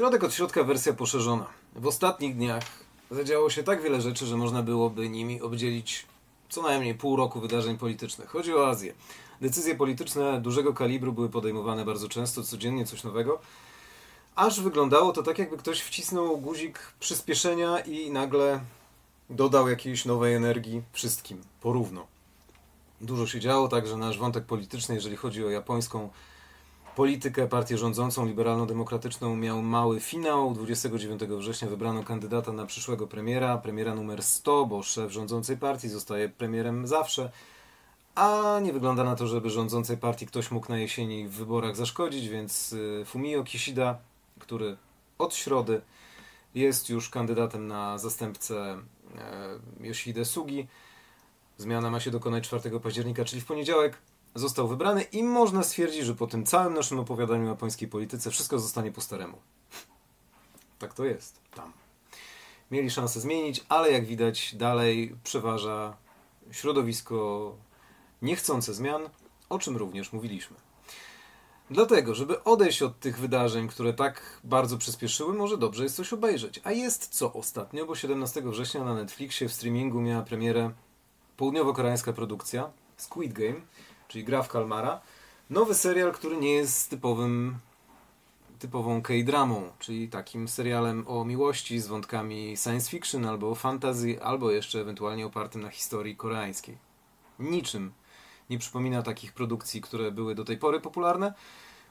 Środek od środka wersja poszerzona. W ostatnich dniach zadziało się tak wiele rzeczy, że można byłoby nimi obdzielić co najmniej pół roku wydarzeń politycznych. Chodzi o Azję. Decyzje polityczne dużego kalibru były podejmowane bardzo często, codziennie coś nowego. Aż wyglądało to tak, jakby ktoś wcisnął guzik przyspieszenia i nagle dodał jakiejś nowej energii wszystkim, porówno. Dużo się działo, także nasz wątek polityczny, jeżeli chodzi o japońską politykę, partię rządzącą, liberalno-demokratyczną, miał mały finał. 29 września wybrano kandydata na przyszłego premiera, premiera numer 100, bo szef rządzącej partii zostaje premierem zawsze. A nie wygląda na to, żeby rządzącej partii ktoś mógł na jesieni w wyborach zaszkodzić, więc y, Fumio Kishida, który od środy jest już kandydatem na zastępcę e, Yoshihide Sugi. Zmiana ma się dokonać 4 października, czyli w poniedziałek został wybrany i można stwierdzić, że po tym całym naszym opowiadaniu o japońskiej polityce wszystko zostanie po staremu. Tak to jest tam. Mieli szansę zmienić, ale jak widać dalej przeważa środowisko niechcące zmian, o czym również mówiliśmy. Dlatego, żeby odejść od tych wydarzeń, które tak bardzo przyspieszyły, może dobrze jest coś obejrzeć. A jest co ostatnio, bo 17 września na Netflixie w streamingu miała premierę południowo-koreańska produkcja Squid Game, czyli gra w kalmara. Nowy serial, który nie jest typowym typową K-dramą, czyli takim serialem o miłości z wątkami science fiction albo fantasy, albo jeszcze ewentualnie opartym na historii koreańskiej. Niczym nie przypomina takich produkcji, które były do tej pory popularne,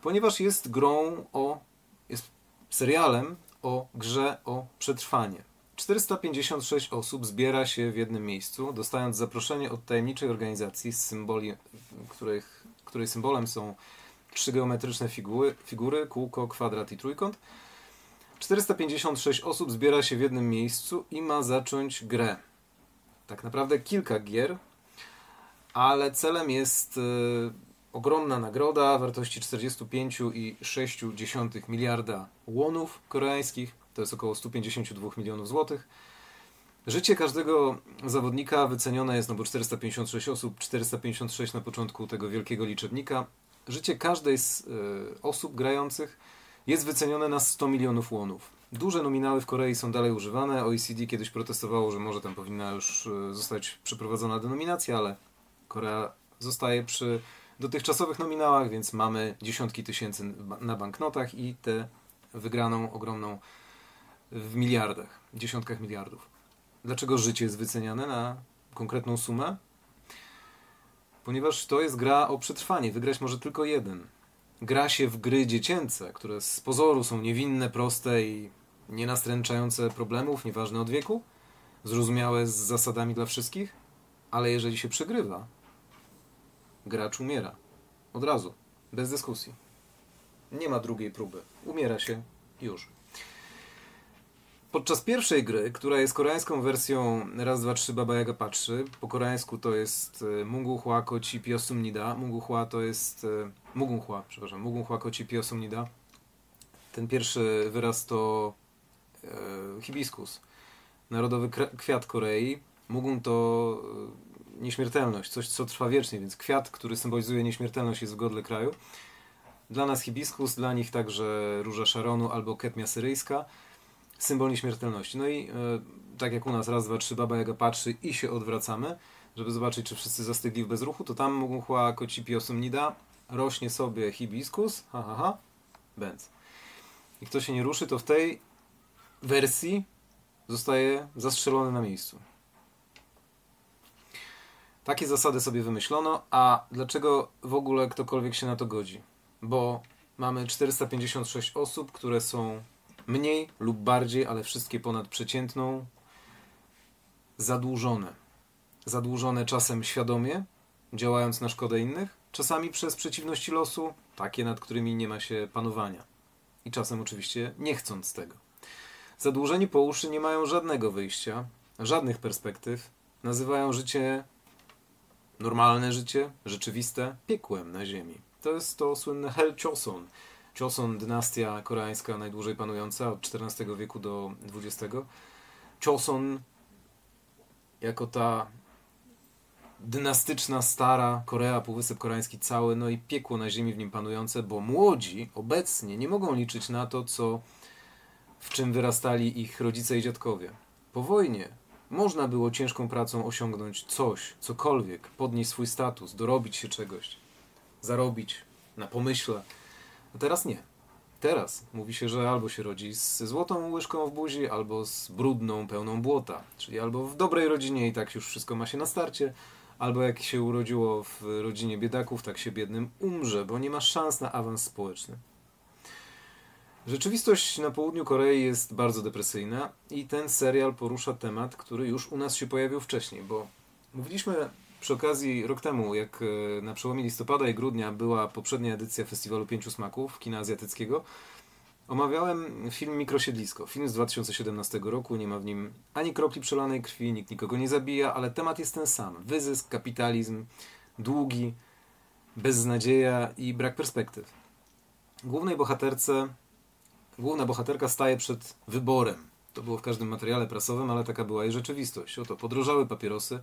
ponieważ jest grą o. jest serialem o grze o przetrwanie. 456 osób zbiera się w jednym miejscu, dostając zaproszenie od tajemniczej organizacji, z symboli, których, której symbolem są trzy geometryczne figury, figury kółko, kwadrat i trójkąt. 456 osób zbiera się w jednym miejscu i ma zacząć grę. Tak naprawdę kilka gier, ale celem jest y, ogromna nagroda wartości 45,6 miliarda łonów koreańskich, to jest około 152 milionów złotych. Życie każdego zawodnika wycenione jest, no bo 456 osób, 456 na początku tego wielkiego liczebnika. Życie każdej z y, osób grających jest wycenione na 100 milionów łonów. Duże nominały w Korei są dalej używane. OECD kiedyś protestowało, że może tam powinna już y, zostać przeprowadzona denominacja, ale Korea zostaje przy dotychczasowych nominałach, więc mamy dziesiątki tysięcy na banknotach i tę wygraną ogromną w miliardach, dziesiątkach miliardów. Dlaczego życie jest wyceniane na konkretną sumę? Ponieważ to jest gra o przetrwanie. Wygrać może tylko jeden. Gra się w gry dziecięce, które z pozoru są niewinne, proste i nienastręczające problemów, nieważne od wieku, zrozumiałe z zasadami dla wszystkich, ale jeżeli się przegrywa, gracz umiera. Od razu. Bez dyskusji. Nie ma drugiej próby. Umiera się już. Podczas pierwszej gry, która jest koreańską wersją raz, dwa, trzy Baba Yaga patrzy, po koreańsku to jest e, Mungu Hua Koci Piosum Nida. Mungu Hua to jest... E, Mugun Hua, przepraszam. Mugun Hua Koci Piosum Nida. Ten pierwszy wyraz to e, hibiskus. Narodowy kwiat Korei. Mugun to e, nieśmiertelność, coś co trwa wiecznie, więc kwiat, który symbolizuje nieśmiertelność jest w godle kraju. Dla nas hibiskus, dla nich także róża szaronu albo ketmia syryjska symbol nieśmiertelności. No i e, tak jak u nas raz, dwa, trzy, Baba Jaga patrzy i się odwracamy, żeby zobaczyć, czy wszyscy zastygli w bezruchu, to tam Mugunhua Kocipi Osumnida rośnie sobie hibiskus, ha, ha, ha, bęc. I kto się nie ruszy, to w tej wersji zostaje zastrzelony na miejscu. Takie zasady sobie wymyślono, a dlaczego w ogóle ktokolwiek się na to godzi? Bo mamy 456 osób, które są mniej lub bardziej, ale wszystkie ponad przeciętną, zadłużone. Zadłużone czasem świadomie, działając na szkodę innych, czasami przez przeciwności losu, takie nad którymi nie ma się panowania. I czasem oczywiście nie chcąc tego. Zadłużeni po uszy nie mają żadnego wyjścia, żadnych perspektyw, nazywają życie normalne życie, rzeczywiste, piekłem na ziemi. To jest to słynne Hell Choson, Choson, dynastia koreańska najdłużej panująca od XIV wieku do XX. Choson jako ta dynastyczna, stara Korea, Półwysep Koreański cały, no i piekło na ziemi w nim panujące, bo młodzi obecnie nie mogą liczyć na to, co w czym wyrastali ich rodzice i dziadkowie. Po wojnie można było ciężką pracą osiągnąć coś, cokolwiek, podnieść swój status, dorobić się czegoś, zarobić na pomyśle. A teraz nie. Teraz mówi się, że albo się rodzi z złotą łyżką w buzi, albo z brudną, pełną błota. Czyli albo w dobrej rodzinie i tak już wszystko ma się na starcie, albo jak się urodziło w rodzinie biedaków, tak się biednym umrze, bo nie ma szans na awans społeczny. Rzeczywistość na południu Korei jest bardzo depresyjna i ten serial porusza temat, który już u nas się pojawił wcześniej, bo mówiliśmy przy okazji rok temu, jak e, na przełomie listopada i grudnia była poprzednia edycja Festiwalu Pięciu Smaków kina azjatyckiego, omawiałem film Mikrosiedlisko. Film z 2017 roku, nie ma w nim ani kropli przelanej krwi, nikt nikogo nie zabija, ale temat jest ten sam. Wyzysk, kapitalizm, długi, beznadzieja i brak perspektyw. Głównej bohaterce, główna bohaterka staje przed wyborem. To było w każdym materiale prasowym, ale taka była jej rzeczywistość. Oto podrożały papierosy,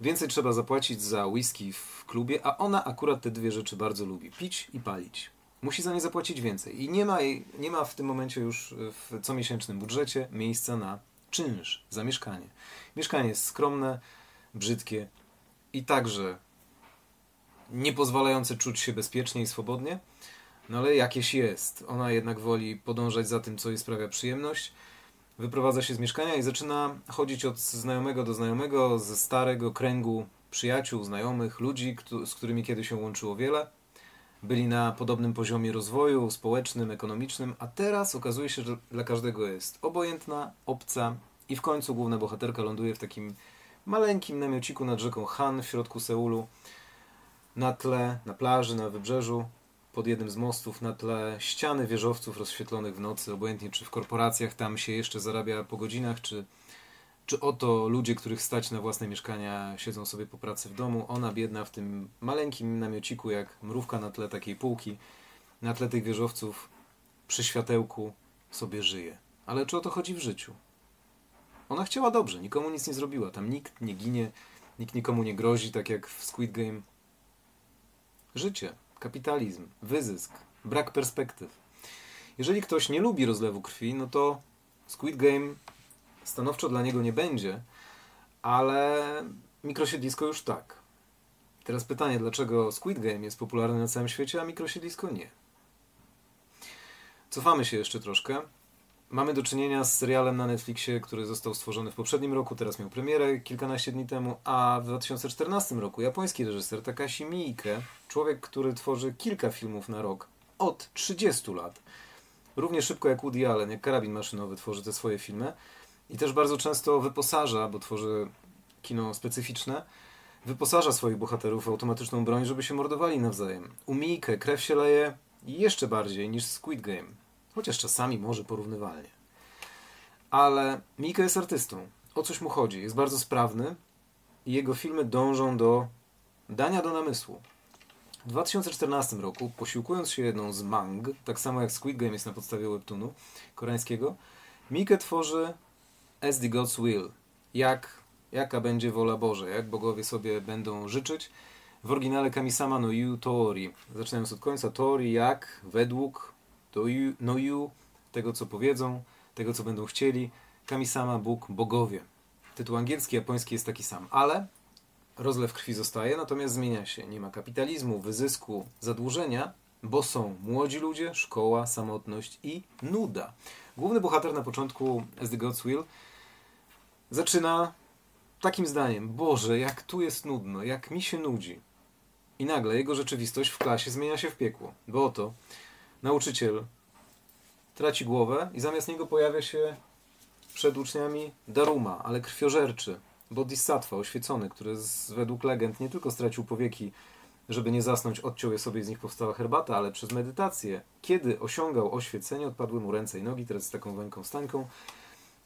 Więcej trzeba zapłacić za whisky w klubie, a ona akurat te dwie rzeczy bardzo lubi: pić i palić. Musi za nie zapłacić więcej. I nie ma, nie ma w tym momencie już w comiesięcznym budżecie miejsca na czynsz za mieszkanie. Mieszkanie jest skromne, brzydkie i także nie pozwalające czuć się bezpiecznie i swobodnie, no ale jakieś jest. Ona jednak woli podążać za tym, co jej sprawia przyjemność wyprowadza się z mieszkania i zaczyna chodzić od znajomego do znajomego, ze starego kręgu przyjaciół, znajomych, ludzi, z którymi kiedyś się łączyło wiele. Byli na podobnym poziomie rozwoju społecznym, ekonomicznym, a teraz okazuje się, że dla każdego jest obojętna, obca i w końcu główna bohaterka ląduje w takim maleńkim namiociku nad rzeką Han w środku Seulu, na tle, na plaży, na wybrzeżu, pod jednym z mostów na tle ściany wieżowców rozświetlonych w nocy, obojętnie czy w korporacjach tam się jeszcze zarabia po godzinach, czy, czy oto ludzie, których stać na własne mieszkania, siedzą sobie po pracy w domu. Ona biedna w tym maleńkim namiociku, jak mrówka na tle takiej półki, na tle tych wieżowców, przy światełku sobie żyje. Ale czy o to chodzi w życiu? Ona chciała dobrze, nikomu nic nie zrobiła. Tam nikt nie ginie, nikt nikomu nie grozi, tak jak w Squid Game. Życie kapitalizm, wyzysk, brak perspektyw. Jeżeli ktoś nie lubi rozlewu krwi, no to Squid Game stanowczo dla niego nie będzie, ale mikrosiedlisko już tak. Teraz pytanie, dlaczego Squid Game jest popularny na całym świecie, a mikrosiedlisko nie? Cofamy się jeszcze troszkę. Mamy do czynienia z serialem na Netflixie, który został stworzony w poprzednim roku, teraz miał premierę kilkanaście dni temu, a w 2014 roku japoński reżyser Takashi Miike, człowiek, który tworzy kilka filmów na rok od 30 lat, równie szybko jak Woody Allen, jak karabin maszynowy tworzy te swoje filmy i też bardzo często wyposaża, bo tworzy kino specyficzne, wyposaża swoich bohaterów w automatyczną broń, żeby się mordowali nawzajem. U Miike krew się leje jeszcze bardziej niż Squid Game Chociaż czasami może porównywalnie. Ale Mika jest artystą. O coś mu chodzi. Jest bardzo sprawny i jego filmy dążą do dania do namysłu. W 2014 roku, posiłkując się jedną z mang, tak samo jak Squid Game jest na podstawie webtoonu koreańskiego, Mike tworzy As the God's Will. Jak, jaka będzie wola Boże, jak bogowie sobie będą życzyć. W oryginale Kamisama no Yu Tori. Zaczynając od końca, Tori jak, według, to you, no you, tego co powiedzą, tego co będą chcieli, Kamisama, Bóg, bogowie. Tytuł angielski, japoński jest taki sam, ale rozlew krwi zostaje, natomiast zmienia się. Nie ma kapitalizmu, wyzysku, zadłużenia, bo są młodzi ludzie, szkoła, samotność i nuda. Główny bohater na początku As the God's Will zaczyna takim zdaniem: Boże, jak tu jest nudno, jak mi się nudzi. I nagle jego rzeczywistość w klasie zmienia się w piekło, bo oto nauczyciel traci głowę i zamiast niego pojawia się przed uczniami Daruma, ale krwiożerczy, bodhisattva oświecony, który z, według legend nie tylko stracił powieki, żeby nie zasnąć, odciął je sobie i z nich powstała herbata, ale przez medytację, kiedy osiągał oświecenie, odpadły mu ręce i nogi, teraz z taką węką stańką.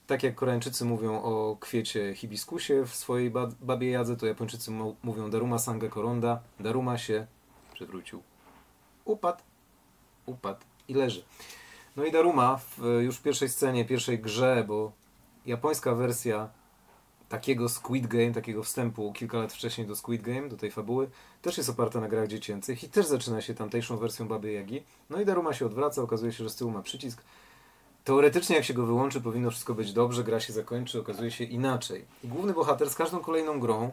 Tak jak Koreańczycy mówią o kwiecie hibiskusie w swojej babie jadze, to Japończycy mówią Daruma Sanga Koronda. Daruma się przewrócił. Upadł upadł i leży. No i Daruma w już w pierwszej scenie, pierwszej grze, bo japońska wersja takiego Squid Game, takiego wstępu kilka lat wcześniej do Squid Game, do tej fabuły, też jest oparta na grach dziecięcych i też zaczyna się tamtejszą wersją Baby Jagi. No i Daruma się odwraca, okazuje się, że z tyłu ma przycisk Teoretycznie, jak się go wyłączy, powinno wszystko być dobrze, gra się zakończy, okazuje się inaczej. I główny bohater z każdą kolejną grą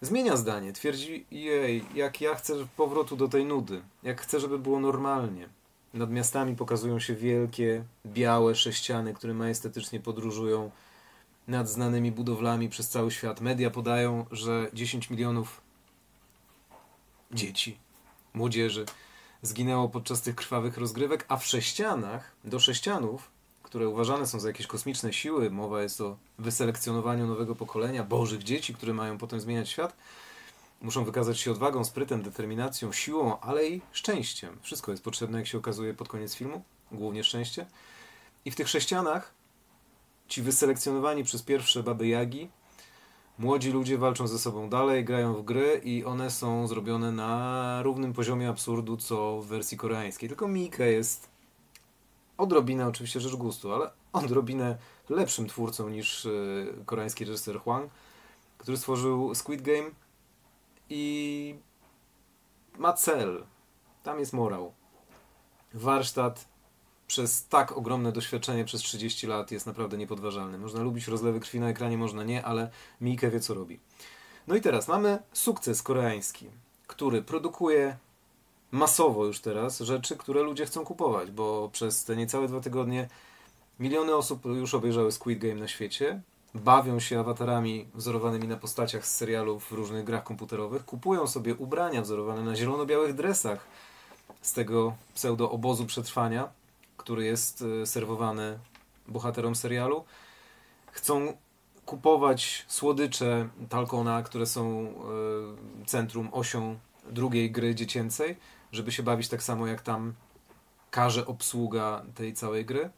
zmienia zdanie. Twierdzi, jej, jak ja chcę powrotu do tej nudy, jak chcę, żeby było normalnie. Nad miastami pokazują się wielkie, białe sześciany, które majestatycznie podróżują nad znanymi budowlami przez cały świat. Media podają, że 10 milionów dzieci, młodzieży zginęło podczas tych krwawych rozgrywek, a w sześcianach, do sześcianów, które uważane są za jakieś kosmiczne siły, mowa jest o wyselekcjonowaniu nowego pokolenia, bożych dzieci, które mają potem zmieniać świat, muszą wykazać się odwagą, sprytem, determinacją, siłą, ale i szczęściem. Wszystko jest potrzebne, jak się okazuje pod koniec filmu, głównie szczęście. I w tych sześcianach ci wyselekcjonowani przez pierwsze baby Jagi Młodzi ludzie walczą ze sobą dalej, grają w gry i one są zrobione na równym poziomie absurdu, co w wersji koreańskiej. Tylko Mika jest odrobinę, oczywiście rzecz gustu, ale odrobinę lepszym twórcą niż e, koreański reżyser Hwang, który stworzył Squid Game i ma cel. Tam jest morał. Warsztat przez tak ogromne doświadczenie przez 30 lat jest naprawdę niepodważalny. Można lubić rozlewy krwi na ekranie, można nie, ale Miike wie co robi. No i teraz mamy sukces koreański, który produkuje masowo już teraz rzeczy, które ludzie chcą kupować, bo przez te niecałe dwa tygodnie miliony osób już obejrzały Squid Game na świecie, bawią się awatarami wzorowanymi na postaciach z serialów w różnych grach komputerowych, kupują sobie ubrania wzorowane na zielono-białych dresach z tego pseudo-obozu przetrwania, który jest e, serwowany bohaterom serialu. Chcą kupować słodycze Talkona, które są e, centrum, osią drugiej gry dziecięcej, żeby się bawić tak samo jak tam każe obsługa tej całej gry.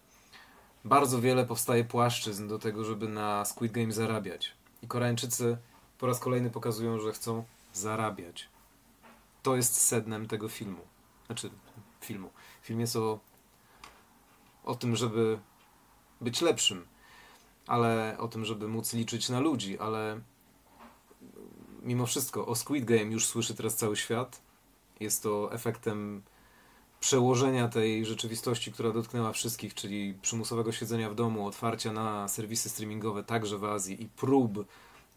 Bardzo wiele powstaje płaszczyzn do tego, żeby na Squid Game zarabiać. I Koreańczycy po raz kolejny pokazują, że chcą zarabiać. To jest sednem tego filmu. Znaczy, filmu. Film jest o o tym, żeby być lepszym, ale o tym, żeby móc liczyć na ludzi, ale mimo wszystko o Squid Game już słyszy teraz cały świat. Jest to efektem przełożenia tej rzeczywistości, która dotknęła wszystkich, czyli przymusowego siedzenia w domu, otwarcia na serwisy streamingowe także w Azji i prób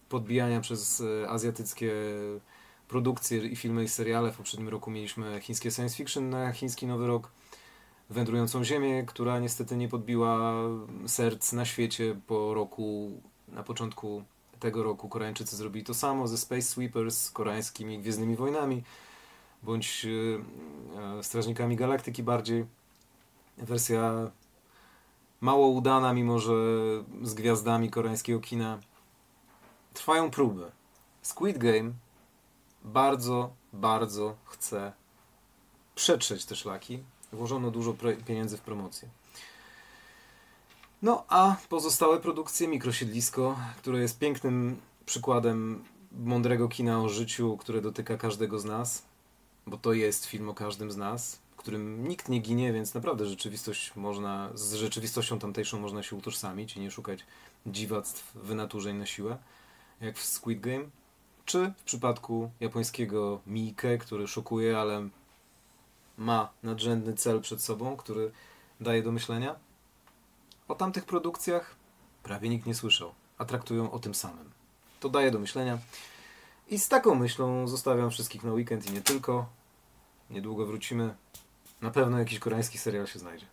podbijania przez e, azjatyckie produkcje i filmy i seriale. W poprzednim roku mieliśmy chińskie science fiction na chiński Nowy Rok wędrującą Ziemię, która niestety nie podbiła serc na świecie po roku, na początku tego roku Koreańczycy zrobili to samo ze Space Sweepers, koreańskimi Gwiezdnymi Wojnami, bądź e, Strażnikami Galaktyki bardziej. Wersja mało udana, mimo że z gwiazdami koreańskiego kina. Trwają próby. Squid Game bardzo, bardzo chce przetrzeć te szlaki, Włożono dużo pieniędzy w promocję. No a pozostałe produkcje Mikrosiedlisko, które jest pięknym przykładem mądrego kina o życiu, które dotyka każdego z nas, bo to jest film o każdym z nas, w którym nikt nie ginie, więc naprawdę rzeczywistość można, z rzeczywistością tamtejszą można się utożsamić i nie szukać dziwactw, wynaturzeń na siłę, jak w Squid Game, czy w przypadku japońskiego Miike, który szokuje, ale ma nadrzędny cel przed sobą, który daje do myślenia. O tamtych produkcjach prawie nikt nie słyszał, a traktują o tym samym. To daje do myślenia. I z taką myślą zostawiam wszystkich na weekend i nie tylko. Niedługo wrócimy. Na pewno jakiś koreański serial się znajdzie.